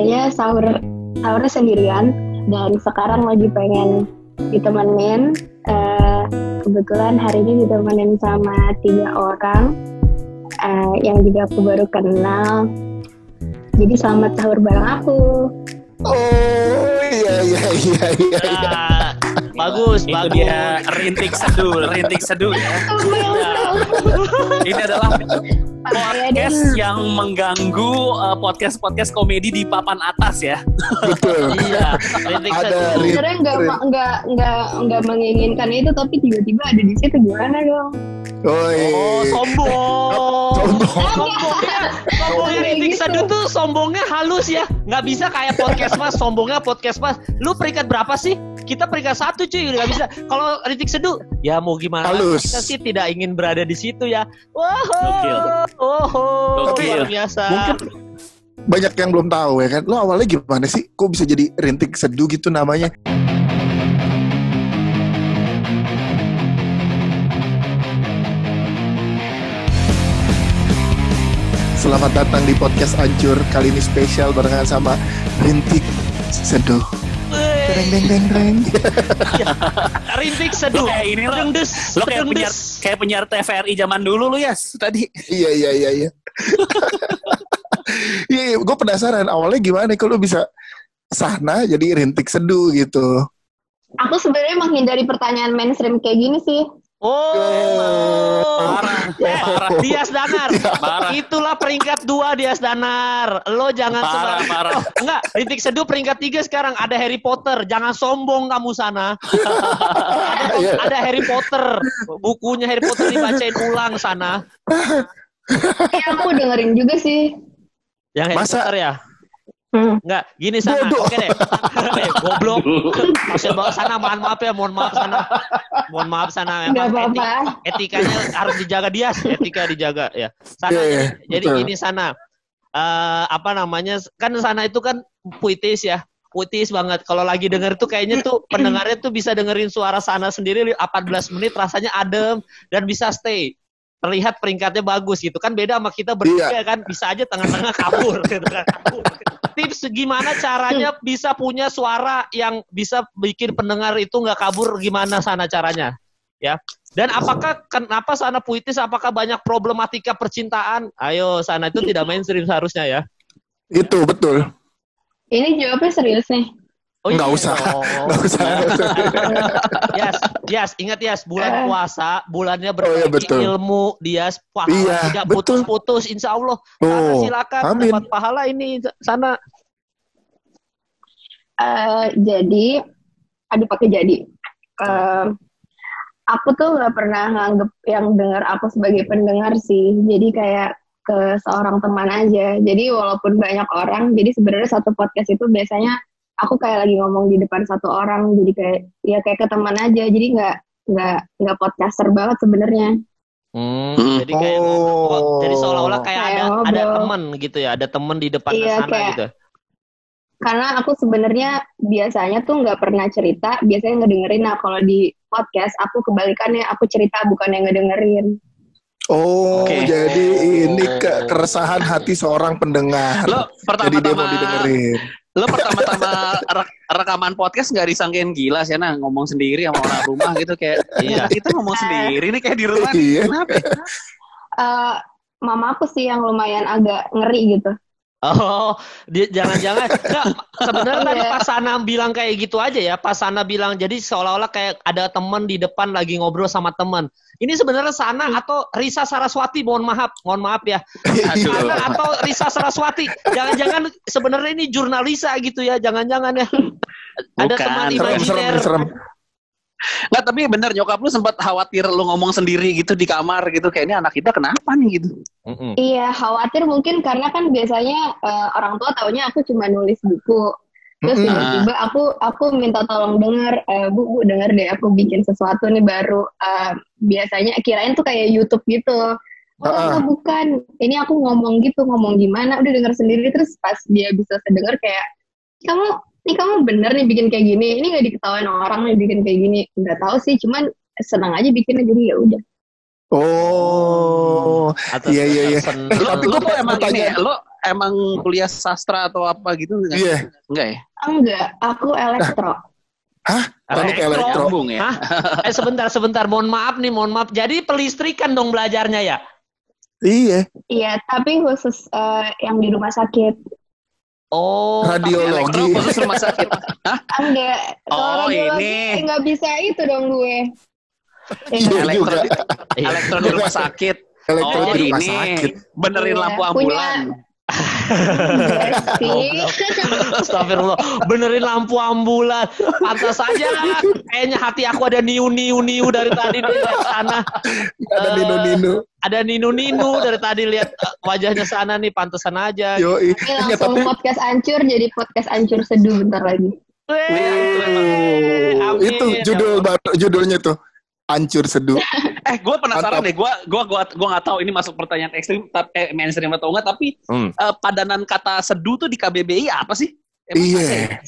biasanya sahur sahur sendirian. Dan sekarang lagi pengen ditemenin uh, kebetulan hari ini ditemenin sama tiga orang uh, yang juga aku baru kenal. Jadi selamat sahur bareng aku. Oh iya iya iya iya, iya. Nah, bagus itu bagus. dia. Rintik seduh rintik seduh ya ini adalah podcast yang mengganggu uh, podcast podcast komedi di papan atas ya betul iya ada sebenarnya nggak nggak nggak nggak menginginkan itu tapi tiba-tiba ada di situ gimana dong Oh, oh sombong. Sombong. Sombongnya, sombongnya Rintik gitu. Tuh sombongnya halus ya. Nggak bisa kayak podcast mas, sombongnya podcast mas. Lu peringkat berapa sih? Kita peringkat satu cuy, nggak bisa. Kalau Rintik Seduh, ya mau gimana? Halus. Kita sih tidak ingin berada di situ ya. Wah, oh, luar biasa. Mungkin banyak yang belum tahu ya kan. Lo awalnya gimana sih? Kok bisa jadi Rintik Seduh gitu namanya? Selamat datang di podcast Ancur Kali ini spesial barengan sama Rintik Seduh Deng deng deng deng Rintik Seduh Kayak ini lo, lo kayak penyiar, kayak penyiar TVRI zaman dulu lo ya tadi. Iya iya iya iya. Iya, iya gue penasaran awalnya gimana kalau bisa sana jadi rintik seduh gitu. Aku sebenarnya menghindari pertanyaan mainstream kayak gini sih. Oh, parah, parah. Dias Danar, parah. Itulah peringkat dua Dias Danar. Lo jangan parah, parah. Oh, enggak, Rintik Seduh peringkat tiga sekarang. Ada Harry Potter. Jangan sombong kamu sana. ada, yeah. ada Harry Potter. Bukunya Harry Potter dibacain ulang sana. Iya, aku dengerin juga sih. Yang Harry Masa? Potter ya? Hmm. Enggak, gini sana. Bodoh. Oke deh. Goblok. Maksud bawa sana, mohon maaf ya, mohon maaf sana. Mohon maaf sana memang etik, etikanya harus dijaga dia, etika dijaga ya. Sana yeah, yeah, jadi betul. gini sana. Uh, apa namanya? Kan sana itu kan puitis ya. Puitis banget. Kalau lagi denger tuh kayaknya tuh pendengarnya tuh bisa dengerin suara sana sendiri 14 menit rasanya adem dan bisa stay terlihat peringkatnya bagus gitu. Kan beda sama kita bertiga iya. kan. Bisa aja tengah-tengah kabur gitu kan. Tips gimana caranya bisa punya suara yang bisa bikin pendengar itu nggak kabur? Gimana sana caranya? Ya. Dan apakah kenapa sana puitis? Apakah banyak problematika percintaan? Ayo sana itu tidak mainstream seharusnya ya. Itu betul. Ini jawabnya serius nih Oh, nggak iya usah, nggak usah. yes, yes, ingat yes, bulan puasa, bulannya berbagi oh, iya, betul. ilmu, dia pahala iya, tidak putus-putus, insya Allah. Oh, silakan amin. dapat pahala ini sana. Uh, jadi, aduh pakai jadi. Uh, aku tuh nggak pernah nganggep yang dengar aku sebagai pendengar sih. Jadi kayak ke seorang teman aja. Jadi walaupun banyak orang, jadi sebenarnya satu podcast itu biasanya aku kayak lagi ngomong di depan satu orang jadi kayak ya kayak ke teman aja jadi nggak nggak nggak podcaster banget sebenarnya hmm, hmm, jadi kayak oh. jadi seolah-olah kayak, kayak ada ngobrol. ada teman gitu ya ada teman di depan iya, sana kayak, gitu karena aku sebenarnya biasanya tuh nggak pernah cerita biasanya ngedengerin nah kalau di podcast aku kebalikannya aku cerita bukan yang ngedengerin Oh, okay. jadi ini ke keresahan hati seorang pendengar. Lo pertama-tama lo pertama-tama re rekaman podcast nggak disangkain gila sih nah ngomong sendiri sama orang rumah gitu kayak iya kita ngomong sendiri nih kayak di rumah iya. kenapa uh, mama aku sih yang lumayan agak ngeri gitu Oh, dia jangan-jangan enggak sebenarnya tadi iya. pas Sana bilang kayak gitu aja ya. Pas Sana bilang jadi seolah-olah kayak ada teman di depan lagi ngobrol sama teman. Ini sebenarnya Sana atau Risa Saraswati, mohon maaf, mohon maaf ya. Sana atau Risa Saraswati. Jangan-jangan sebenarnya ini jurnalisa gitu ya, jangan-jangan ya. Ada teman imajiner. Nggak, tapi bener nyokap lu sempat khawatir lu ngomong sendiri gitu di kamar gitu. Kayak ini anak kita kenapa nih gitu. Iya, khawatir mungkin karena kan biasanya uh, orang tua taunya aku cuma nulis buku. Terus tiba-tiba aku aku minta tolong denger, uh, bu bu denger deh aku bikin sesuatu nih baru. Uh, biasanya kirain tuh kayak YouTube gitu. Oh uh-uh. bukan, ini aku ngomong gitu, ngomong gimana, udah denger sendiri terus pas dia bisa sedenger kayak kamu ini kamu bener nih bikin kayak gini ini nggak diketawain orang nih bikin kayak gini nggak tahu sih cuman senang aja bikinnya jadi ya udah Oh, iya iya iya. Lo, tapi gue emang tanya, lo emang kuliah sastra atau apa gitu Iya. Yeah. Enggak ya? Enggak, aku elektro. Hah? Elektro? elektro? ya? Hah? Eh sebentar, sebentar. Mohon maaf nih, mohon maaf. Jadi pelistrikan dong belajarnya ya? Iya. Iya, tapi khusus uh, yang di rumah sakit. Oh, radiologi. khusus rumah sakit. Hah? Enggak. Oh, ini. Enggak bisa itu dong gue. Iya elektro, juga. elektro di rumah sakit. Elektro oh, di rumah ini. sakit. Benerin iya. lampu ambulan. Punya, Astagfirullah. Benerin lampu ambulan. Pantas saja kayaknya hati aku ada niu niu niu dari tadi di sana. Ada uh, ninu ninu. Ada ninu ninu dari tadi lihat uh, wajahnya sana nih pantesan aja. Yo, ini langsung tapi... podcast ancur jadi podcast ancur seduh bentar lagi. Wee, itu judul baru judulnya tuh hancur seduh. eh, gue penasaran Mantap. deh. Gue gue gue gue nggak tahu ini masuk pertanyaan ekstrim, tapi eh, mainstream atau enggak. Tapi hmm. uh, padanan kata seduh tuh di KBBI apa sih? iya. Yeah.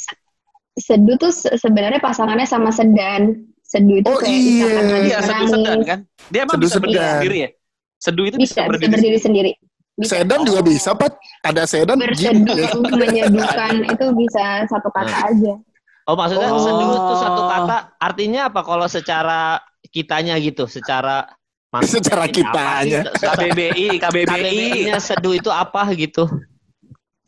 Seduh tuh sebenarnya pasangannya sama sedan. Seduh itu oh, kayak iya. Iya, seduh sedan kan? Dia emang seduh bisa sedan. berdiri sendiri ya? Seduh itu bisa, bisa berdiri, bisa berdiri sendiri. Bisa. Sedan juga oh. bisa, Pat. Ada sedan. Berseduh, menyeduhkan itu bisa satu kata hmm. aja. Oh maksudnya oh. seduh itu satu kata artinya apa kalau secara kitanya gitu secara secara kitanya. KBBI KBBI-nya seduh itu apa gitu?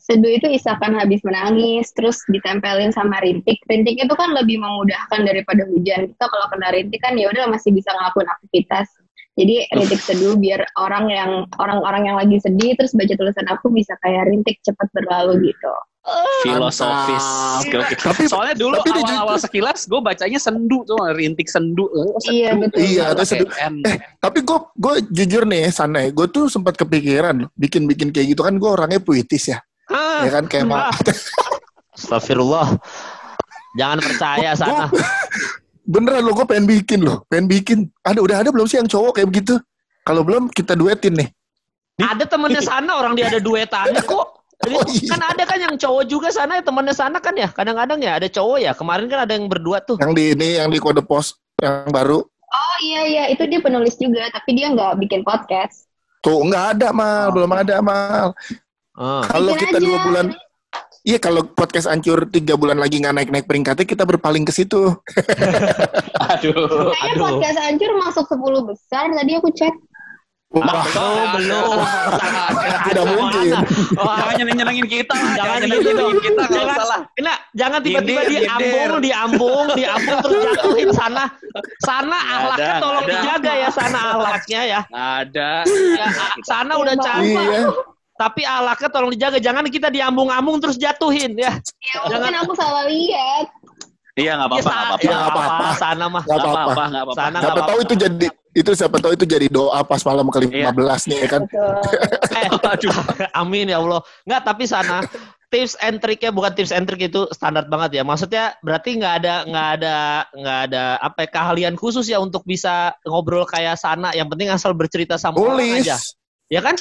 Seduh itu isakan habis menangis terus ditempelin sama rintik. Rintik itu kan lebih memudahkan daripada hujan. Kita kalau kena rintik kan ya udah masih bisa ngelakuin aktivitas. Jadi rintik seduh biar orang yang orang-orang yang lagi sedih terus baca tulisan aku bisa kayak rintik cepat berlalu gitu filosofis. Tapi soalnya dulu awal-awal sekilas gue bacanya sendu tuh rintik sendu. Oh, sendu. Iya betul. Iya sendu. Eh, tapi gue gue jujur nih sana gue tuh sempat kepikiran bikin-bikin kayak gitu kan gue orangnya puitis ya. Ah, ya kan kayak ah. Astagfirullah. Jangan percaya sana. Gua, beneran lo gue pengen bikin loh, pengen bikin. Ada udah ada belum sih yang cowok kayak begitu? Kalau belum kita duetin nih. Ada temennya sana orang dia ada duetannya kok. Jadi oh, iya. kan ada kan yang cowok juga sana ya temannya sana kan ya kadang-kadang ya ada cowok ya kemarin kan ada yang berdua tuh. Yang di ini yang di kode pos yang baru. Oh iya iya itu dia penulis juga tapi dia nggak bikin podcast. Tuh nggak ada mal oh. belum ada mal. Oh. Kalau kita aja. dua bulan Iya kalau podcast ancur tiga bulan lagi nggak naik naik peringkatnya kita berpaling ke situ. aduh. Kayaknya podcast ancur masuk 10 besar tadi aku cek. Wah, oh, belum. Tidak mungkin. Jangan nyenengin kita. Jangan dong. Kita jangan salah. Ini jangan tiba-tiba diambung, diambung, diambung terus jatuhin sana. Sana ahlaknya tolong dijaga ya sana ahlaknya ya. Ada. Ya, sana udah capek. Iya. Tapi ahlaknya tolong dijaga. Jangan kita diambung-ambung terus jatuhin ya. Ya, Jangan aku salah lihat. Iya nggak apa-apa, nggak apa-apa. Nggak apa-apa. Sana mah. Nggak apa-apa. Nggak apa-apa. Sana nggak apa-apa. tahu itu jadi itu siapa tahu itu jadi doa pas malam ke 15 iya. nih ya kan. eh, aduh, amin ya Allah. Nggak, tapi sana tips and triknya bukan tips and trick itu standar banget ya. Maksudnya berarti nggak ada nggak ada nggak ada apa ya, keahlian khusus ya untuk bisa ngobrol kayak sana. Yang penting asal bercerita sama Tulis. orang aja. Ya kan?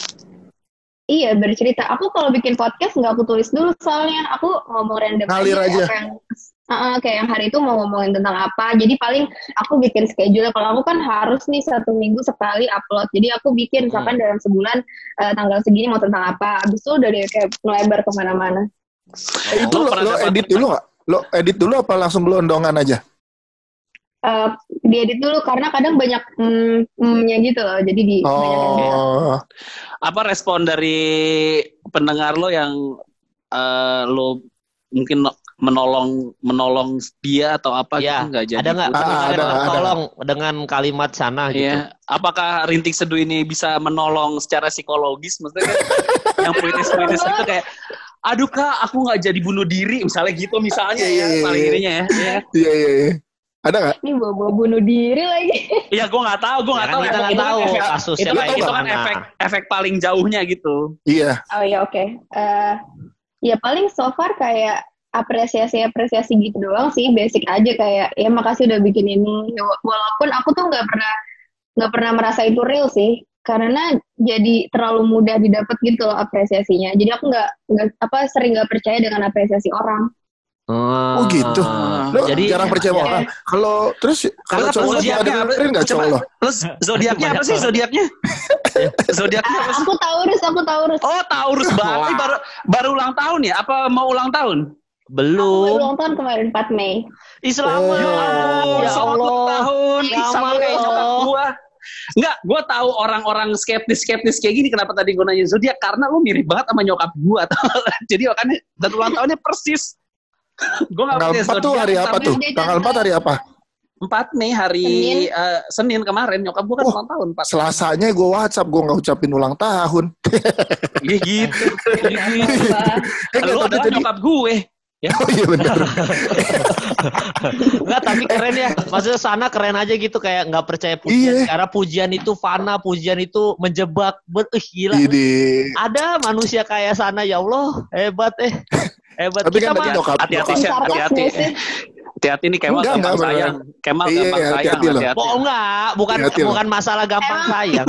Iya bercerita. Aku kalau bikin podcast nggak aku tulis dulu soalnya aku ngomong random Ngalir aja. aja. Apa yang, uh, kayak yang hari itu mau ngomongin tentang apa. Jadi paling aku bikin schedule. Kalau aku kan harus nih satu minggu sekali upload. Jadi aku bikin misalkan hmm. dalam sebulan uh, tanggal segini mau tentang apa. Abis itu udah deh kayak melebar ke mana-mana. Eh, itu lo, lo edit dulu nggak? Lo edit dulu apa langsung gelondongan aja? Uh, diedit dulu karena kadang banyak mm, gitu loh jadi di oh. apa respon dari pendengar lo yang uh, lo mungkin menolong menolong dia atau apa ya, gitu nggak jadi ada nggak ah, ada, tolong dengan kalimat sana gitu ya. apakah rintik seduh ini bisa menolong secara psikologis maksudnya kan yang puitis-puitis itu kayak aduh kak aku nggak jadi bunuh diri misalnya gitu misalnya ya, ya paling ininya ya iya iya iya ada nggak? Ini bawa-bawa bunuh diri lagi. Iya, gue nggak tahu, gue nggak ya, tahu. Kita nggak tahu efek, kasusnya itu, kayak itu kan efek efek paling jauhnya gitu. Iya. Oh ya oke. Okay. Uh, eh, ya paling so far kayak apresiasi apresiasi gitu doang sih, basic aja kayak ya makasih udah bikin ini. Walaupun aku tuh nggak pernah nggak pernah merasa itu real sih, karena jadi terlalu mudah didapat gitu loh apresiasinya. Jadi aku nggak nggak apa sering nggak percaya dengan apresiasi orang. Hmm. Oh gitu. Lo jadi jarang percaya ya. orang. Kalau terus kalau cowok zodiaknya apa? Enggak cowok lo. Terus zodiaknya apa sih zodiaknya? zodiaknya apa sih? Aku Taurus, aku Taurus. Oh, Taurus berarti baru baru ulang tahun ya? Apa mau ulang tahun? Belum. Aku ulang tahun kemarin 4 Mei. Islam. Oh, ya Allah. tahun. Sama kayak nyokap gua. Enggak, gue tahu orang-orang skeptis-skeptis kayak gini. Kenapa tadi gue nanya zodiak? Karena lu mirip banget sama nyokap gue. Jadi makanya dan ulang tahunnya persis gue gak Tanggal 4 tuh hari apa tuh? Tanggal 4 hari apa? 4 nih hari Senin, uh, Senin kemarin nyokap gue kan oh, ulang tahun 4. Selasanya gue WhatsApp gue nggak ucapin ulang tahun. Iya gitu. gitu. Lu adalah nyokap gue. Ya. Oh iya benar. Enggak, tapi keren ya. Maksudnya sana keren aja gitu kayak nggak percaya pujian. Iya. Karena pujian itu fana, pujian itu menjebak. Bet, uh, gila. Ini. Ada manusia kayak sana ya Allah, hebat eh. Hebat. Tapi kan tadi nyokap. Hati-hati, hati-hati. Hati-hati nih Kemal enggak, gampang enggak, sayang. Kemal iya, gampang sayang. Hati-hati, hati-hati. Oh enggak, bukan hati -hati bukan masalah gampang sayang.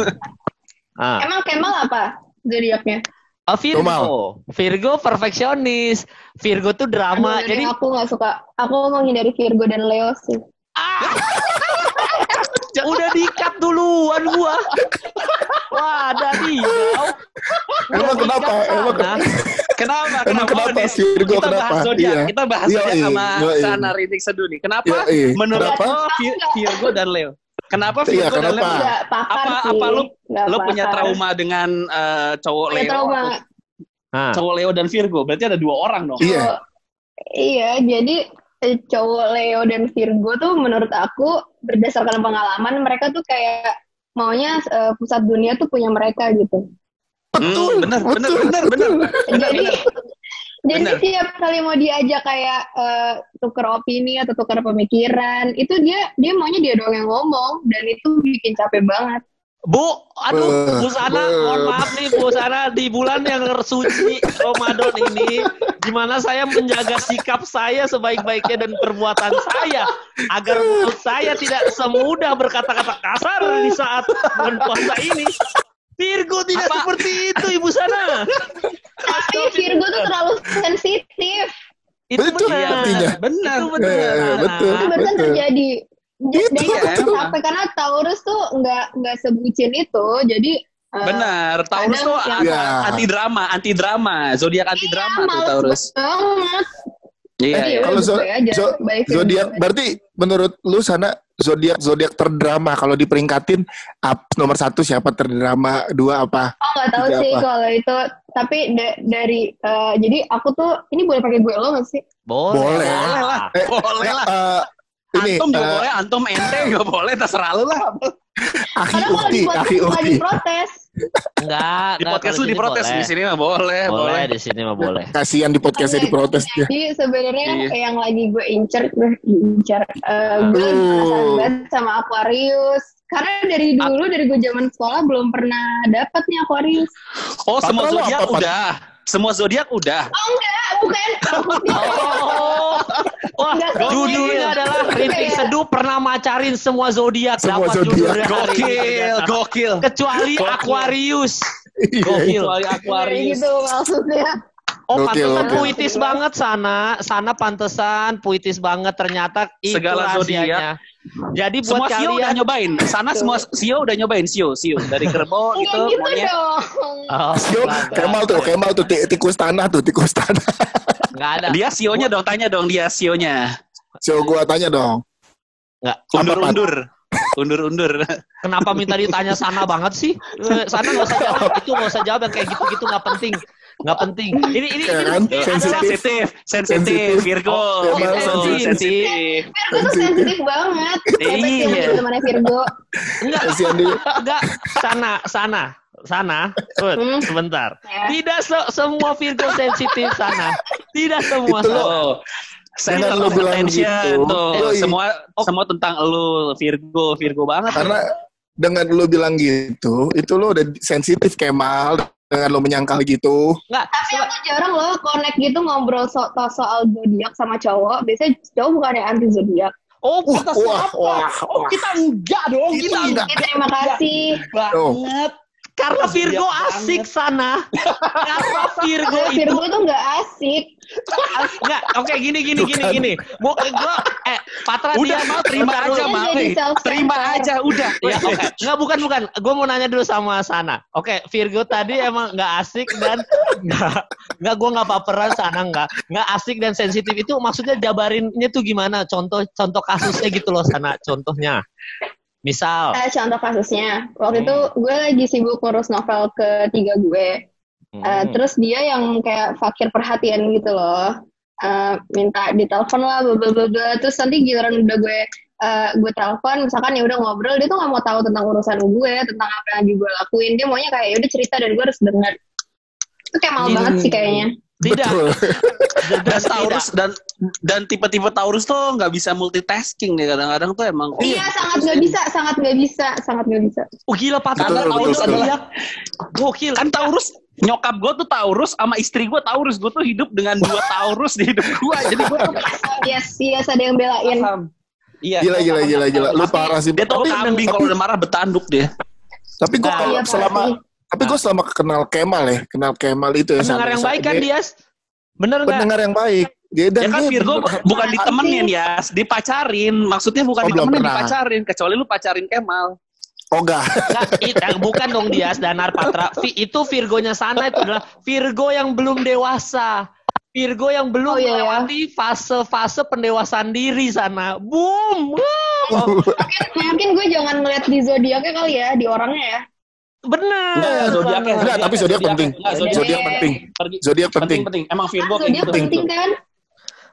ah. Emang Kemal apa zodiaknya? Oh, Virgo. Tumal. Virgo perfeksionis. Virgo tuh drama. Aduh, jadi aku nggak suka. Aku mau menghindari Virgo dan Leo sih. Ah! Udah dikat duluan gua. Wah, ada dia. Emang kenapa? Emang kenapa? Kenapa? Emang kenapa? Virgo kita kenapa? bahas zodiak. Iya. Kita bahas iya, zodiak iya, sama iya, Sana Rintik Seduh nih. Kenapa? Iya, iya. Menurut kenapa? Virgo dan Leo? Kenapa Virgo iya, kenapa? dan Leo? Apa apa lu lu punya trauma dengan uh, cowok Leo? Trauma. Atau, cowok Leo dan Virgo. Berarti ada dua orang dong. Iya. Iya, jadi eh, cowok Leo dan Virgo tuh menurut aku berdasarkan pengalaman mereka tuh kayak maunya uh, pusat dunia tuh punya mereka gitu. Betul, hmm, benar, benar, benar, benar. Jadi jadi Bener. tiap kali mau diajak kayak uh, tuker opini atau tuker pemikiran, itu dia dia maunya dia doang yang ngomong dan itu bikin capek banget. Bu, aduh, Bu Sana, mohon maaf nih Bu Sana di bulan yang suci Ramadan ini, di mana saya menjaga sikap saya sebaik-baiknya dan perbuatan saya agar mulut saya tidak semudah berkata-kata kasar di saat bulan puasa ini. Virgo tidak Apa? seperti itu, Ibu Sana. Tapi Virgo tuh terlalu sensitif. Itu betul benar. Benar. Itu benar. Ya, ya, betul. Itu benar terjadi. Itu ya, sampai karena Taurus tuh nggak nggak sebucin itu, jadi uh, benar. Taurus tuh ya. anti drama, anti drama, zodiak anti drama iya, tuh Taurus. Banget. Iya, eh, iya. kalau zo zo zodiak berarti menurut lu sana zodiak zodiak terdrama kalau diperingkatin up nomor satu siapa terdrama dua apa? Oh nggak tahu sih kalau itu tapi da dari uh, jadi aku tuh ini boleh pakai gue lo nggak sih? Boleh, boleh, lah, eh, boleh lah. Uh, ini, antum juga uh, boleh, antum ente juga boleh, terserah lu lah. Aki ukti, aki ukti. protes. Enggak, di podcast lu diprotes di sini mah boleh, boleh. di sini mah boleh. Kasihan di podcastnya diprotes dia. Jadi sebenarnya iya. yang lagi gue incer, gue incer, uh, gue banget sama Aquarius. Karena dari dulu, dari gue zaman sekolah belum pernah dapet nih Aquarius. Oh, semua zodiak udah. Semua zodiak udah. Oh enggak, bukan. oh. Wah, judulnya adalah Rintik Seduh pernah macarin semua zodiak. Semua zodiak. Gokil, gokil. Kecuali. Aquarius. Iya, gokil. Kecuali Aquarius. Gitu maksudnya. Oh, pantesan puitis banget sana. Sana pantesan puitis banget ternyata itu segala zodiak. Jadi buat semua kalian... udah nyobain. Sana semua Sio udah nyobain Sio, Sio dari kerbau iya, gitu, gitu monyet. Oh, Sio, Kemal tuh, Kemal tuh tikus tanah tuh, tikus tanah. Enggak ada. Dia Sionya dong, tanya dong dia Sionya. Sio gua tanya dong. Enggak, undur-undur. Undur-undur. Kenapa minta ditanya sana banget sih? Eh, sana nggak usah jawab, itu nggak usah jawab yang kayak gitu-gitu nggak penting nggak penting. Ini ini, ya kan? ini sensitif, sensitif, Virgo, oh, Virgo sensitif. Virgo sensitif banget. Iya. Temannya Virgo. Enggak, enggak. Sana, sana, sana. hmm. sebentar. Ya. Tidak se semua Virgo sensitif sana. Tidak semua. Itu loh. Saya lo bilang gitu. Tuh, semua oh. semua tentang lu Virgo, Virgo banget. Karena dengan lo bilang gitu, itu lo udah sensitif Kemal dengan lo menyangkal gitu. Enggak, tapi aku jarang loh connect gitu ngobrol so soal zodiak sama cowok. Biasanya cowok bukan yang anti zodiak. Oh, kita wah, wah, wah, oh, kita enggak dong, kita, enggak. Terima kasih banget. Karena Virgo asik sana. Karena Virgo itu. Virgo tuh nggak asik. Enggak, oke okay, gini gini gini gini. Gua gua eh Patra udah dia mau terima aja mah. Terima aja udah. Ya oke. Okay. Enggak bukan bukan. Gua mau nanya dulu sama Sana. Oke, okay, Virgo tadi emang nggak asik dan nggak nggak gua nggak baperan Sana nggak nggak asik dan sensitif itu maksudnya jabarinnya tuh gimana? Contoh contoh kasusnya gitu loh Sana. Contohnya. Misal. Uh, contoh kasusnya, waktu hmm. itu gue lagi sibuk ngurus novel ketiga gue. Hmm. Uh, terus dia yang kayak fakir perhatian gitu loh. Uh, minta ditelepon lah, bla bla bla. Terus nanti giliran udah gue uh, gue telepon, misalkan ya udah ngobrol, dia tuh nggak mau tahu tentang urusan gue, tentang apa yang lagi gue lakuin. Dia maunya kayak ya udah cerita dan gue harus dengar. Itu kayak mal banget sih kayaknya. Tidak. dan Taurus dan dan tipe-tipe Taurus tuh nggak bisa multitasking nih kadang-kadang tuh emang. Oh, iya sangat nggak bisa, sangat nggak bisa, sangat nggak bisa. Oh gila Pak. Taurus adalah gokil. Kan Taurus nyokap gue tuh Taurus sama istri gue Taurus. Gue tuh hidup dengan dua Taurus di hidup gue jadi gue tuh yes yes ada yang belain. Iya. Gila gila gila gila. Lu parah sih dia tuh kambing kalau udah marah betanduk dia. tapi gue nah, kalau iya, selama tapi gue selama kenal Kemal ya, kenal Kemal itu ya. Pendengar yang baik kan dia. Bener nggak? Pendengar yang baik. Dia dan ya kan Virgo bukan ditemenin ya, dipacarin. Maksudnya bukan oh, ditemenin, dipacarin. Kecuali lu pacarin Kemal. Oh enggak. enggak eh, bukan dong Dias Danar Patra. itu Virgonya sana itu adalah Virgo yang belum dewasa. Virgo yang belum oh, iya, iya. melewati fase-fase pendewasaan diri sana. Boom. Wow. mungkin, mungkin gue jangan ngeliat di zodiaknya kali ya, di orangnya ya. Benar. Enggak, zodiak Enggak, tapi zodiak penting. Zodiak penting. Zodiak penting. Penting, Emang Virgo gitu. Penting kan?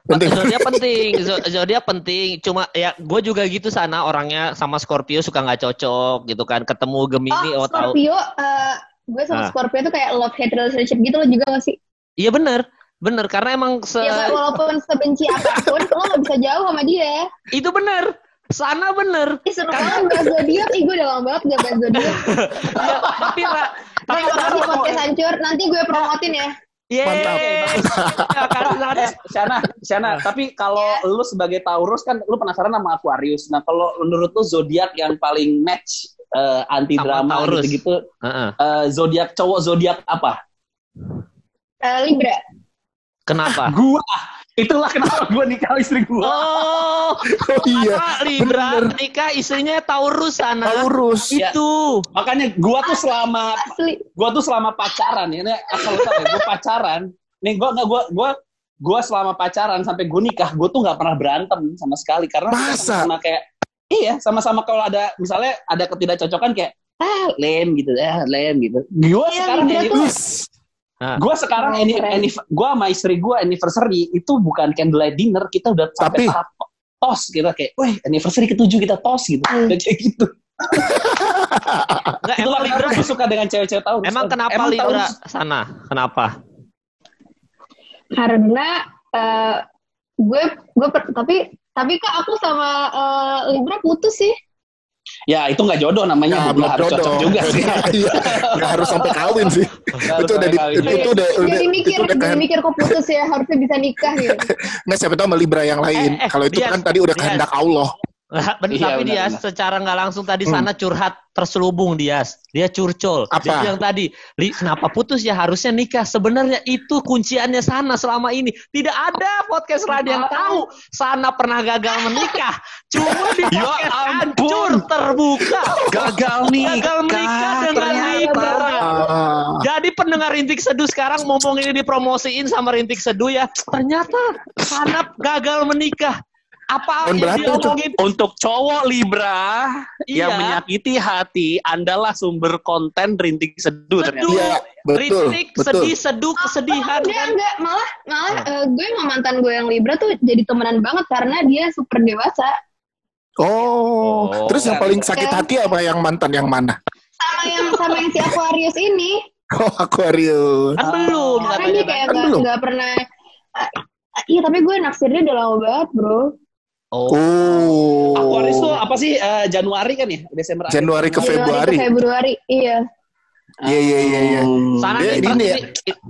Penting. Zodiak penting. Zodiak penting. Cuma ya gue juga gitu sana orangnya sama Scorpio suka nggak cocok gitu kan. Ketemu Gemini oh, oh tahu. Scorpio uh, gue sama nah. Scorpio tuh kayak love hate relationship gitu loh juga gak sih? Iya benar. Bener, karena emang se... Ya, walaupun sebenci apa pun, lo gak bisa jauh sama dia. Itu bener sana bener. Ih, seru banget bahas zodiak. Ih, gue udah lama banget gak bahas zodiak. ya, tapi lah. Tapi makasih podcast hancur. Nanti gue promotin ya. Yeay. Mantap. Ya, Shana, Shana, tapi kalau yeah. lu sebagai Taurus kan lu penasaran sama Aquarius. Nah, kalau menurut lu zodiak yang paling match uh, anti drama gitu-gitu, uh -uh. uh, zodiak cowok zodiak apa? Uh, Libra. Kenapa? Gua Itulah kenapa gue nikah istri gue. Oh, oh iya. Libra bener. nikah istrinya Taurus sana. Taurus. Itu. Ya. Makanya gue tuh selama gue tuh selama pacaran ini asal tahu ya, gue pacaran. Nih gue nggak gue gue gue selama pacaran sampai gue nikah gue tuh nggak pernah berantem sama sekali karena Masa? sama kayak iya sama-sama kalau ada misalnya ada ketidakcocokan kayak ah lem gitu ya lem gitu. Gue ya, sekarang kayak gitu. Nah. Gue sekarang ini ini gue sama istri gue anniversary itu bukan candlelight dinner kita udah sampai tahap tos kita kayak, weh anniversary ketujuh kita tos gitu, hmm. kayak gitu. Nggak, emang Libra gue suka dengan cewek-cewek tahu. Emang kenapa emang Libra sana? Kenapa? Karena uh, gue gue tapi tapi kak aku sama uh, Libra putus sih. Ya itu nggak jodoh namanya, nah, belum harus jodoh. cocok juga sih. Iya, nggak harus sampai kawin sih. itu udah di, itu, itu udah jadi mikir, itu udah jadi mikir kok putus ya harusnya bisa nikah gitu. Nggak siapa tahu sama Libra yang lain. Eh, eh, Kalau itu kan tadi udah kehendak Allah. Benar, iya, tapi dia secara nggak langsung tadi hmm. sana curhat terselubung dia. Dia curcol. Apa? Dia yang tadi, Li, kenapa putus ya harusnya nikah. Sebenarnya itu kunciannya sana selama ini. Tidak ada podcast radio yang tahu sana pernah gagal menikah. Cuma di ya podcast ya hancur terbuka. Gagal nikah. Gagal menikah dengan Libra. Jadi pendengar Rintik Seduh sekarang ngomong ini dipromosiin sama Rintik Seduh ya. Ternyata sana gagal menikah apa yang diomongin untuk cowok Libra iya. yang menyakiti hati andalah sumber konten rintik seduh ternyata. Iya, betul. Rintik betul. sedih seduh kesedihan enggak, enggak malah malah uh, eh, gue sama mantan gue yang Libra tuh jadi temenan banget karena dia super dewasa. Oh, oh terus yang paling sakit kan. hati apa yang mantan yang mana? Sama yang sama yang si Aquarius ini. Oh, Aquarius. Kan belum Karena dia kayak kan gak, pernah uh, Iya tapi gue naksirnya udah lama banget bro Oh. oh. Aquarius tuh apa sih uh, Januari kan ya? Desember. Januari ke Februari. Ke Februari, iya. Iya iya iya iya. Sana dia, ini ya.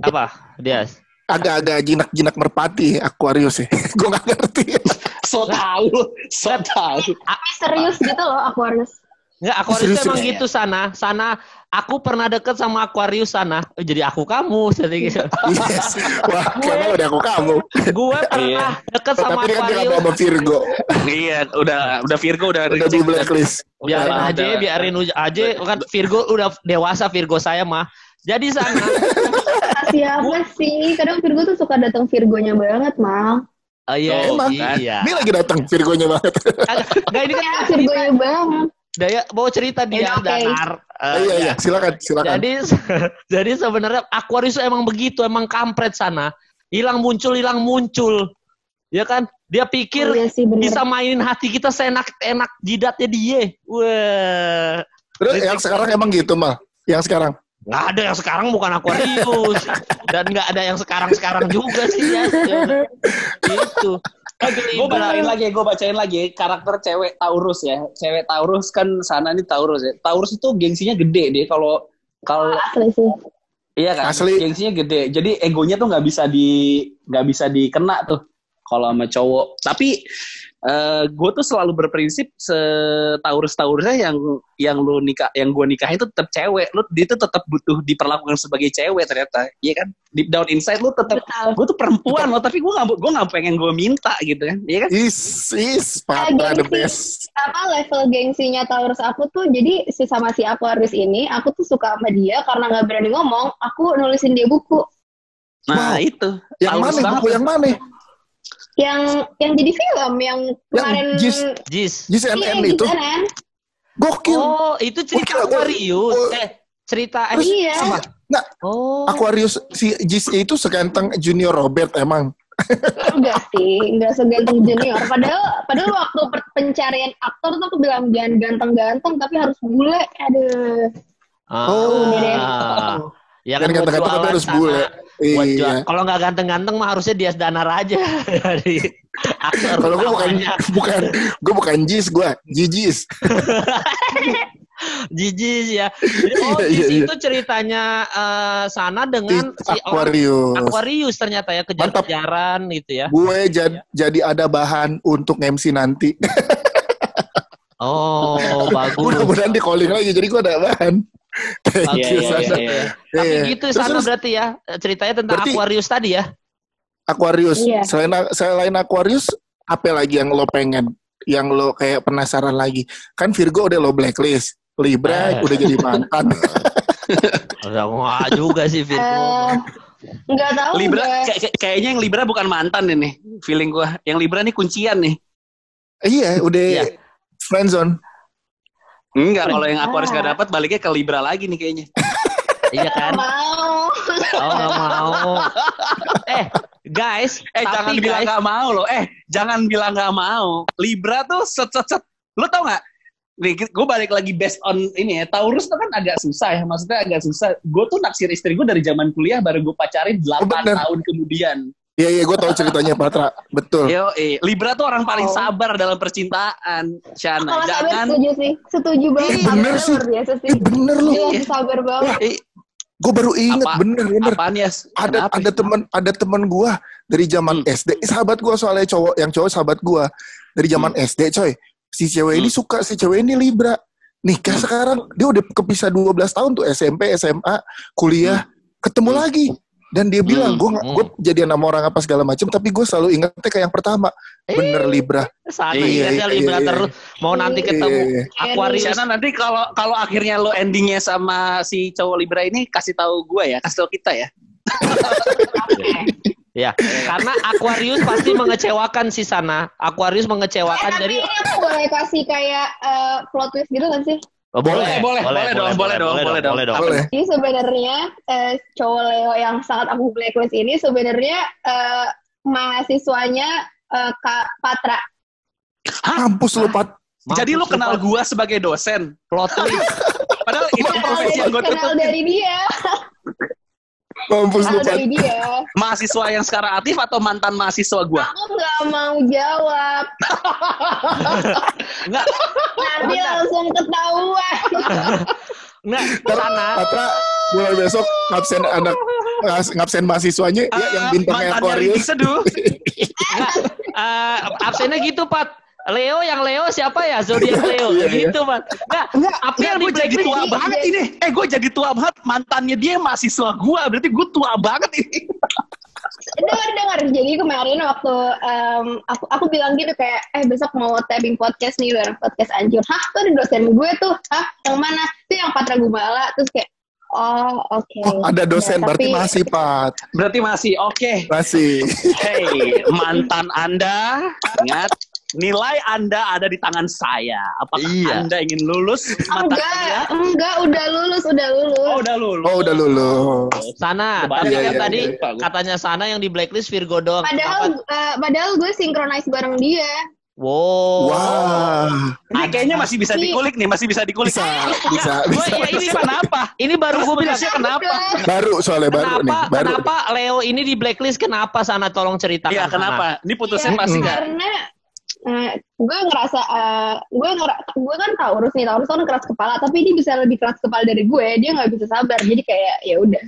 Apa? Dia agak-agak jinak-jinak merpati Aquarius ya. Gue gak ngerti. so tahu, so tahu. Tapi serius gitu loh Aquarius. Enggak, Aquarius emang ya? gitu sana. Sana aku pernah deket sama Aquarius sana. Oh, jadi aku kamu jadi gitu. yes. Wah, gue, udah aku kamu. Gue pernah iya. deket sama Tapi Aquarius. Tapi sama Virgo. iya, udah udah Virgo udah udah di blacklist. Biarin udah, aja, biarin aja. Kan Virgo udah dewasa Virgo saya mah. Jadi sana. Siapa sih? Kadang Virgo tuh suka datang Virgonya banget, Mal. Oh iya, oh, iya. Ini lagi datang Virgonya banget. Enggak, ini kan ya, Virgonya banget. Daya bawa cerita dia okay. Danar. Uh, iya iya, silakan silakan. Jadi jadi sebenarnya Aquarius emang begitu, emang kampret sana. Hilang muncul, hilang muncul. Ya kan? Dia pikir oh, iya sih, bisa mainin hati kita seenak-enak jidatnya dia. Wah. Terus yang sekarang emang gitu, mah? Yang sekarang? Nggak ada yang sekarang bukan Aquarius. Dan nggak ada yang sekarang-sekarang juga sih ya. Gitu gue bacain lagi, gue bacain lagi karakter cewek Taurus ya. Cewek Taurus kan sana nih Taurus ya. Taurus itu gengsinya gede deh kalau kalau Iya kan, Asli. gengsinya gede. Jadi egonya tuh nggak bisa di nggak bisa dikena tuh kalau sama cowok. Tapi uh, eh, gue tuh selalu berprinsip setaurus taurusnya yang yang lu nikah yang gue nikahin itu tetap cewek. Lu dia tuh tetap butuh diperlakukan sebagai cewek ternyata. Iya kan? Deep down inside lu tetap gue tuh perempuan lo tapi gue nggak gue nggak pengen gue minta gitu kan? Iya kan? Is is papa the best. apa level gengsinya taurus aku tuh jadi si sama si Aquarius ini aku tuh suka sama dia karena nggak berani ngomong aku nulisin dia buku. Nah wow. itu. Yang mana buku yang mana yang yang jadi film yang kemarin Jis. Jis. Jis NN iya, itu? gokil. Oh itu cerita gokil, Aquarius. Oh, eh cerita oh, iya. apa nah oh. Aquarius si Jis itu seganteng Junior Robert emang. Enggak sih enggak seganteng junior. Padahal padahal waktu pencarian aktor tuh aku bilang jangan ganteng-ganteng tapi harus bule. Aduh. Ah. oh, Ya kan kata-kata tapi harus bule. Iya. Kalau nggak ganteng-ganteng mah harusnya dia Danar aja. Kalau gue bukan bukan gue bukan Jis, gue Jijis. Jijis ya. Jadi, oh, iya, iya, iya. itu ceritanya uh, sana dengan It, si Aquarius. Orang, Aquarius ternyata ya kejar-kejaran gitu ya. Gue jad, ya. jadi ada bahan untuk MC nanti. oh, bagus. Mudah-mudahan di calling lagi jadi gue ada bahan. Thank iya, you, iya, iya, iya. Tapi yeah. gitu terus, sana berarti ya ceritanya tentang berarti, Aquarius tadi ya. Aquarius. Yeah. Selain selain Aquarius, apa lagi yang lo pengen? Yang lo kayak penasaran lagi? Kan Virgo udah lo blacklist, Libra eh. udah jadi mantan. Udah mau juga sih Virgo. Uh, Enggak tahu. Libra kayak, kayaknya yang Libra bukan mantan ini, feeling gua. Yang Libra nih kuncian nih. Iya, udah yeah. friendzone. Enggak, kalau yang Aquarius gak dapat baliknya ke Libra lagi nih kayaknya. iya kan? mau. Oh, gak mau. eh, guys, eh tapi jangan guys, bilang gak mau loh. Eh, jangan bilang gak mau. Libra tuh set set set. Lo tau gak? Nih, gue balik lagi based on ini ya. Taurus tuh kan agak susah ya. Maksudnya agak susah. Gue tuh naksir istri gue dari zaman kuliah baru gue pacarin 8 oh, tahun kemudian. Iya iya gue tahu ceritanya Patra, betul. Yo, eh. Libra tuh orang paling oh. sabar dalam percintaan, Shana. Kalau Jangan. Setuju sih, setuju banget. Eh, bener sih. Biasa sih. Eh, bener loh. Iya, sabar banget. Eh, gue baru inget Apa, bener bener. Apaan ya? Ada Kenapa? ada teman ada teman gue dari zaman hmm. SD, sahabat gue soalnya cowok, yang cowok sahabat gue dari zaman hmm. SD coy. Si cewek hmm. ini suka, si cewek ini Libra. Nikah hmm. sekarang dia udah kepisah 12 tahun tuh SMP, SMA, kuliah, hmm. ketemu hmm. lagi dan dia bilang gue hmm, gue hmm. jadi nama orang apa segala macam tapi gue selalu ingetnya kayak yang pertama eh, bener Libra sana iya, iya, Libra iya, terus mau nanti iya, ketemu iya, iya. Aquarius sana nanti kalau kalau akhirnya lo endingnya sama si cowok Libra ini kasih tahu gue ya kasih tahu kita ya Ya, karena Aquarius pasti mengecewakan si sana. Aquarius mengecewakan. Eh, jadi aku boleh kasih kayak uh, plot twist gitu kan sih? Oh, boleh, boleh, boleh, boleh, dong, boleh, dong, boleh, dong, boleh dong. Boleh. Jadi sebenarnya eh, cowok Leo yang sangat aku blacklist ini sebenarnya eh, mahasiswanya eh, Kak Patra. Hah? Kampus lu, Pat. Jadi lu kenal gua sebagai dosen. Plot twist. Padahal itu profesi yang gue Kenal dari dia. Mampus lu, dia. Mahasiswa yang sekarang aktif atau mantan mahasiswa gua? Aku nggak mau jawab. Enggak. Nanti langsung ketahuan. Enggak, sana. Patra mulai besok ngabsen anak ngabsen mahasiswanya uh, ya yang bintangnya Aquarius. Seduh. Enggak, uh, absennya gitu, Pat. Leo yang Leo siapa ya? Zodiak Leo Iya, iya. gitu, Man. Enggak, Enggak, tapi enggak yang di gue jadi blacklist tua ini- banget ini. Eh, gue jadi tua banget. Mantannya dia mahasiswa gue, berarti gue tua banget ini. dengar dengar jadi kemarin waktu em, aku aku bilang gitu kayak eh besok mau tapping podcast nih bareng podcast anjur hah tuh ada dosen gue tuh hah yang mana tuh yang Patra Gumala terus kayak oh oke Oh, ada dosen Ya, berarti tapi- masih Pat. Berarti masih oke. Masih. Hey, mantan Anda, ingat nilai Anda ada di tangan saya. Apakah Iya. Anda ingin lulus mata enggak kuliah? enggak udah lulus udah lulus Oh, udah lulus. Oh, udah lulus. Sana, Kebanyakan tapi ya, kan ya, tadi lupa gue. katanya Sana yang di blacklist Virgo doang. padahal eh, padahal gue synchronize bareng dia Wow. Wah. Ini kayaknya masih bisa dikulik nih, masih bisa dikulik. Bisa, bisa, Gue bisa. ya ini kenapa? Ini baru gue bilang Terus kenapa? Baru soalnya baru nih, Kenapa, baru. kenapa Leo ini di blacklist? Kenapa sana tolong ceritakan? Iya, kenapa? Ini putusnya Iya, pasti nggak? karena eh, gue ngerasa eh, gue ngera gue kan Taurus nih Taurus kan keras kepala tapi dia bisa lebih keras kepala dari gue dia nggak bisa sabar jadi kayak ya udah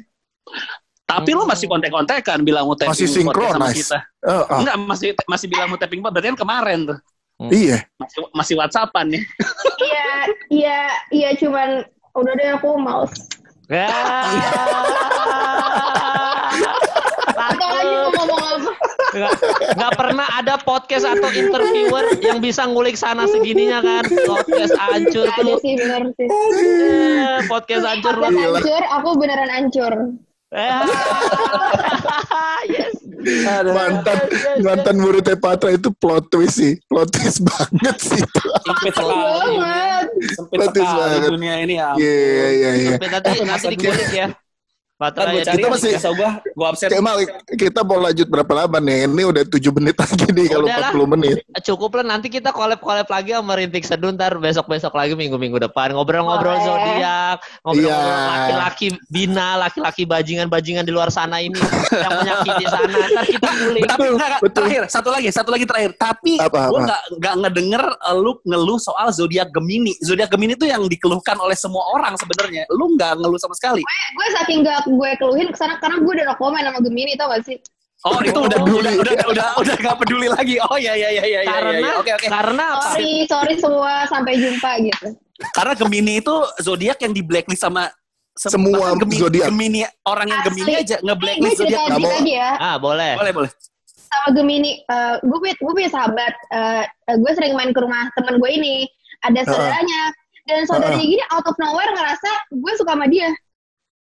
Tapi lu masih kontek-kontekan bilang mau tapping Masih podcast sama synchronize. kita. Oh, oh, Enggak, masih masih bilang mau tapping. Berarti kan kemarin tuh. Iya. Masih masih WhatsAppan nih. iya iya iya cuman udah deh aku males Ya. Nggak, nggak pernah ada podcast atau interviewer yang bisa ngulik sana segininya kan. Podcast hancur Gak ada tuh. sih bener sih. Eh, podcast hancur podcast loh hancur aku beneran hancur. Eh, yes. Mantan mantan muridnya Patra itu plot twist sih. Plot twist banget sih. Sempit banget. Sempit sekali banget. dunia ini ya. Iya, iya, iya, iya. Tapi nanti nanti dikulik ya Patra gue ya Kita masih- masih gue gue absen. Kemal, kita mau lanjut berapa lama nih? Ini udah 7 menit lagi nih kalau Udahlah. 40 menit. cukup lah nanti kita collab-collab lagi sama Rintik Seduh ntar besok-besok lagi minggu-minggu depan ngobrol-ngobrol zodiak ngobrol-ngobrol Iya. laki-laki bina laki-laki bajingan-bajingan di luar sana ini yang menyakiti sana ntar kita kulik Tapi Betul, enggak, betul. terakhir satu lagi, satu lagi terakhir. Tapi Apa, gue apa? nggak nggak ngedenger eh, lu ngeluh soal zodiak Gemini. Zodiak Gemini itu yang dikeluhkan oleh semua orang sebenarnya. Lu nggak ngeluh sama sekali. gue saking gak gue keluhin ke sana karena gue udah no comment sama Gemini tau gak sih Oh itu udah Oh. udah udah udah udah nggak peduli lagi. Oh ya ya ya ya karena ya, ya. Oke oke. karena apa sorry sorry semua sampai jumpa gitu Karena Gemini itu zodiak yang di blacklist sama se- Semua Gemini, zodiak. Gemini orang yang Asli. Gemini aja Eh, nge-blacklist cerita zodiak. Aja ya ah boleh Boleh boleh. sama Gemini eh, gue punya gue punya sahabat eh, eh, gue sering main ke rumah temen gue ini ada saudaranya dan saudaranya gini out of nowhere ngerasa gue suka sama dia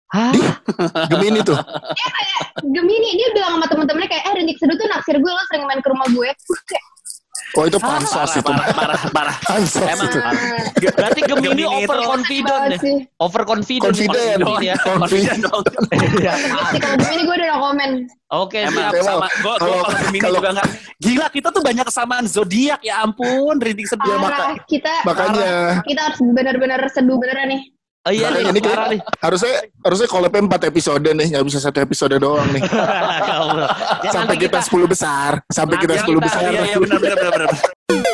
Hah? Gemini tuh. dia kayak Gemini dia bilang sama temen-temennya kayak eh Rindik Seduh tuh naksir gue lo sering main ke rumah gue kayak, Oh itu pansos Parah itu. parah parah parah. Pansos Emang. itu. "Ah, berarti Gemini overconfident banget ya overconfident Confident. Gemini ya Confident. Iya. Sih, kalau Gemini gue udah no comment oke siap Emang, sama gue kalau- Gemini kalau- juga nggak gila kita tuh banyak kesamaan zodiak ya ampun rintik sedih Iya, parah kita Makanya kita harus benar-benar seduh beneran nih oh iya makanya nih ini kayak nih harusnya harusnya collabnya 4 episode nih, nggak bisa satu episode doang nih. Ya Sampai kita 10 besar, sampai kita kita- 10 besar. iya iya benar benar benar benar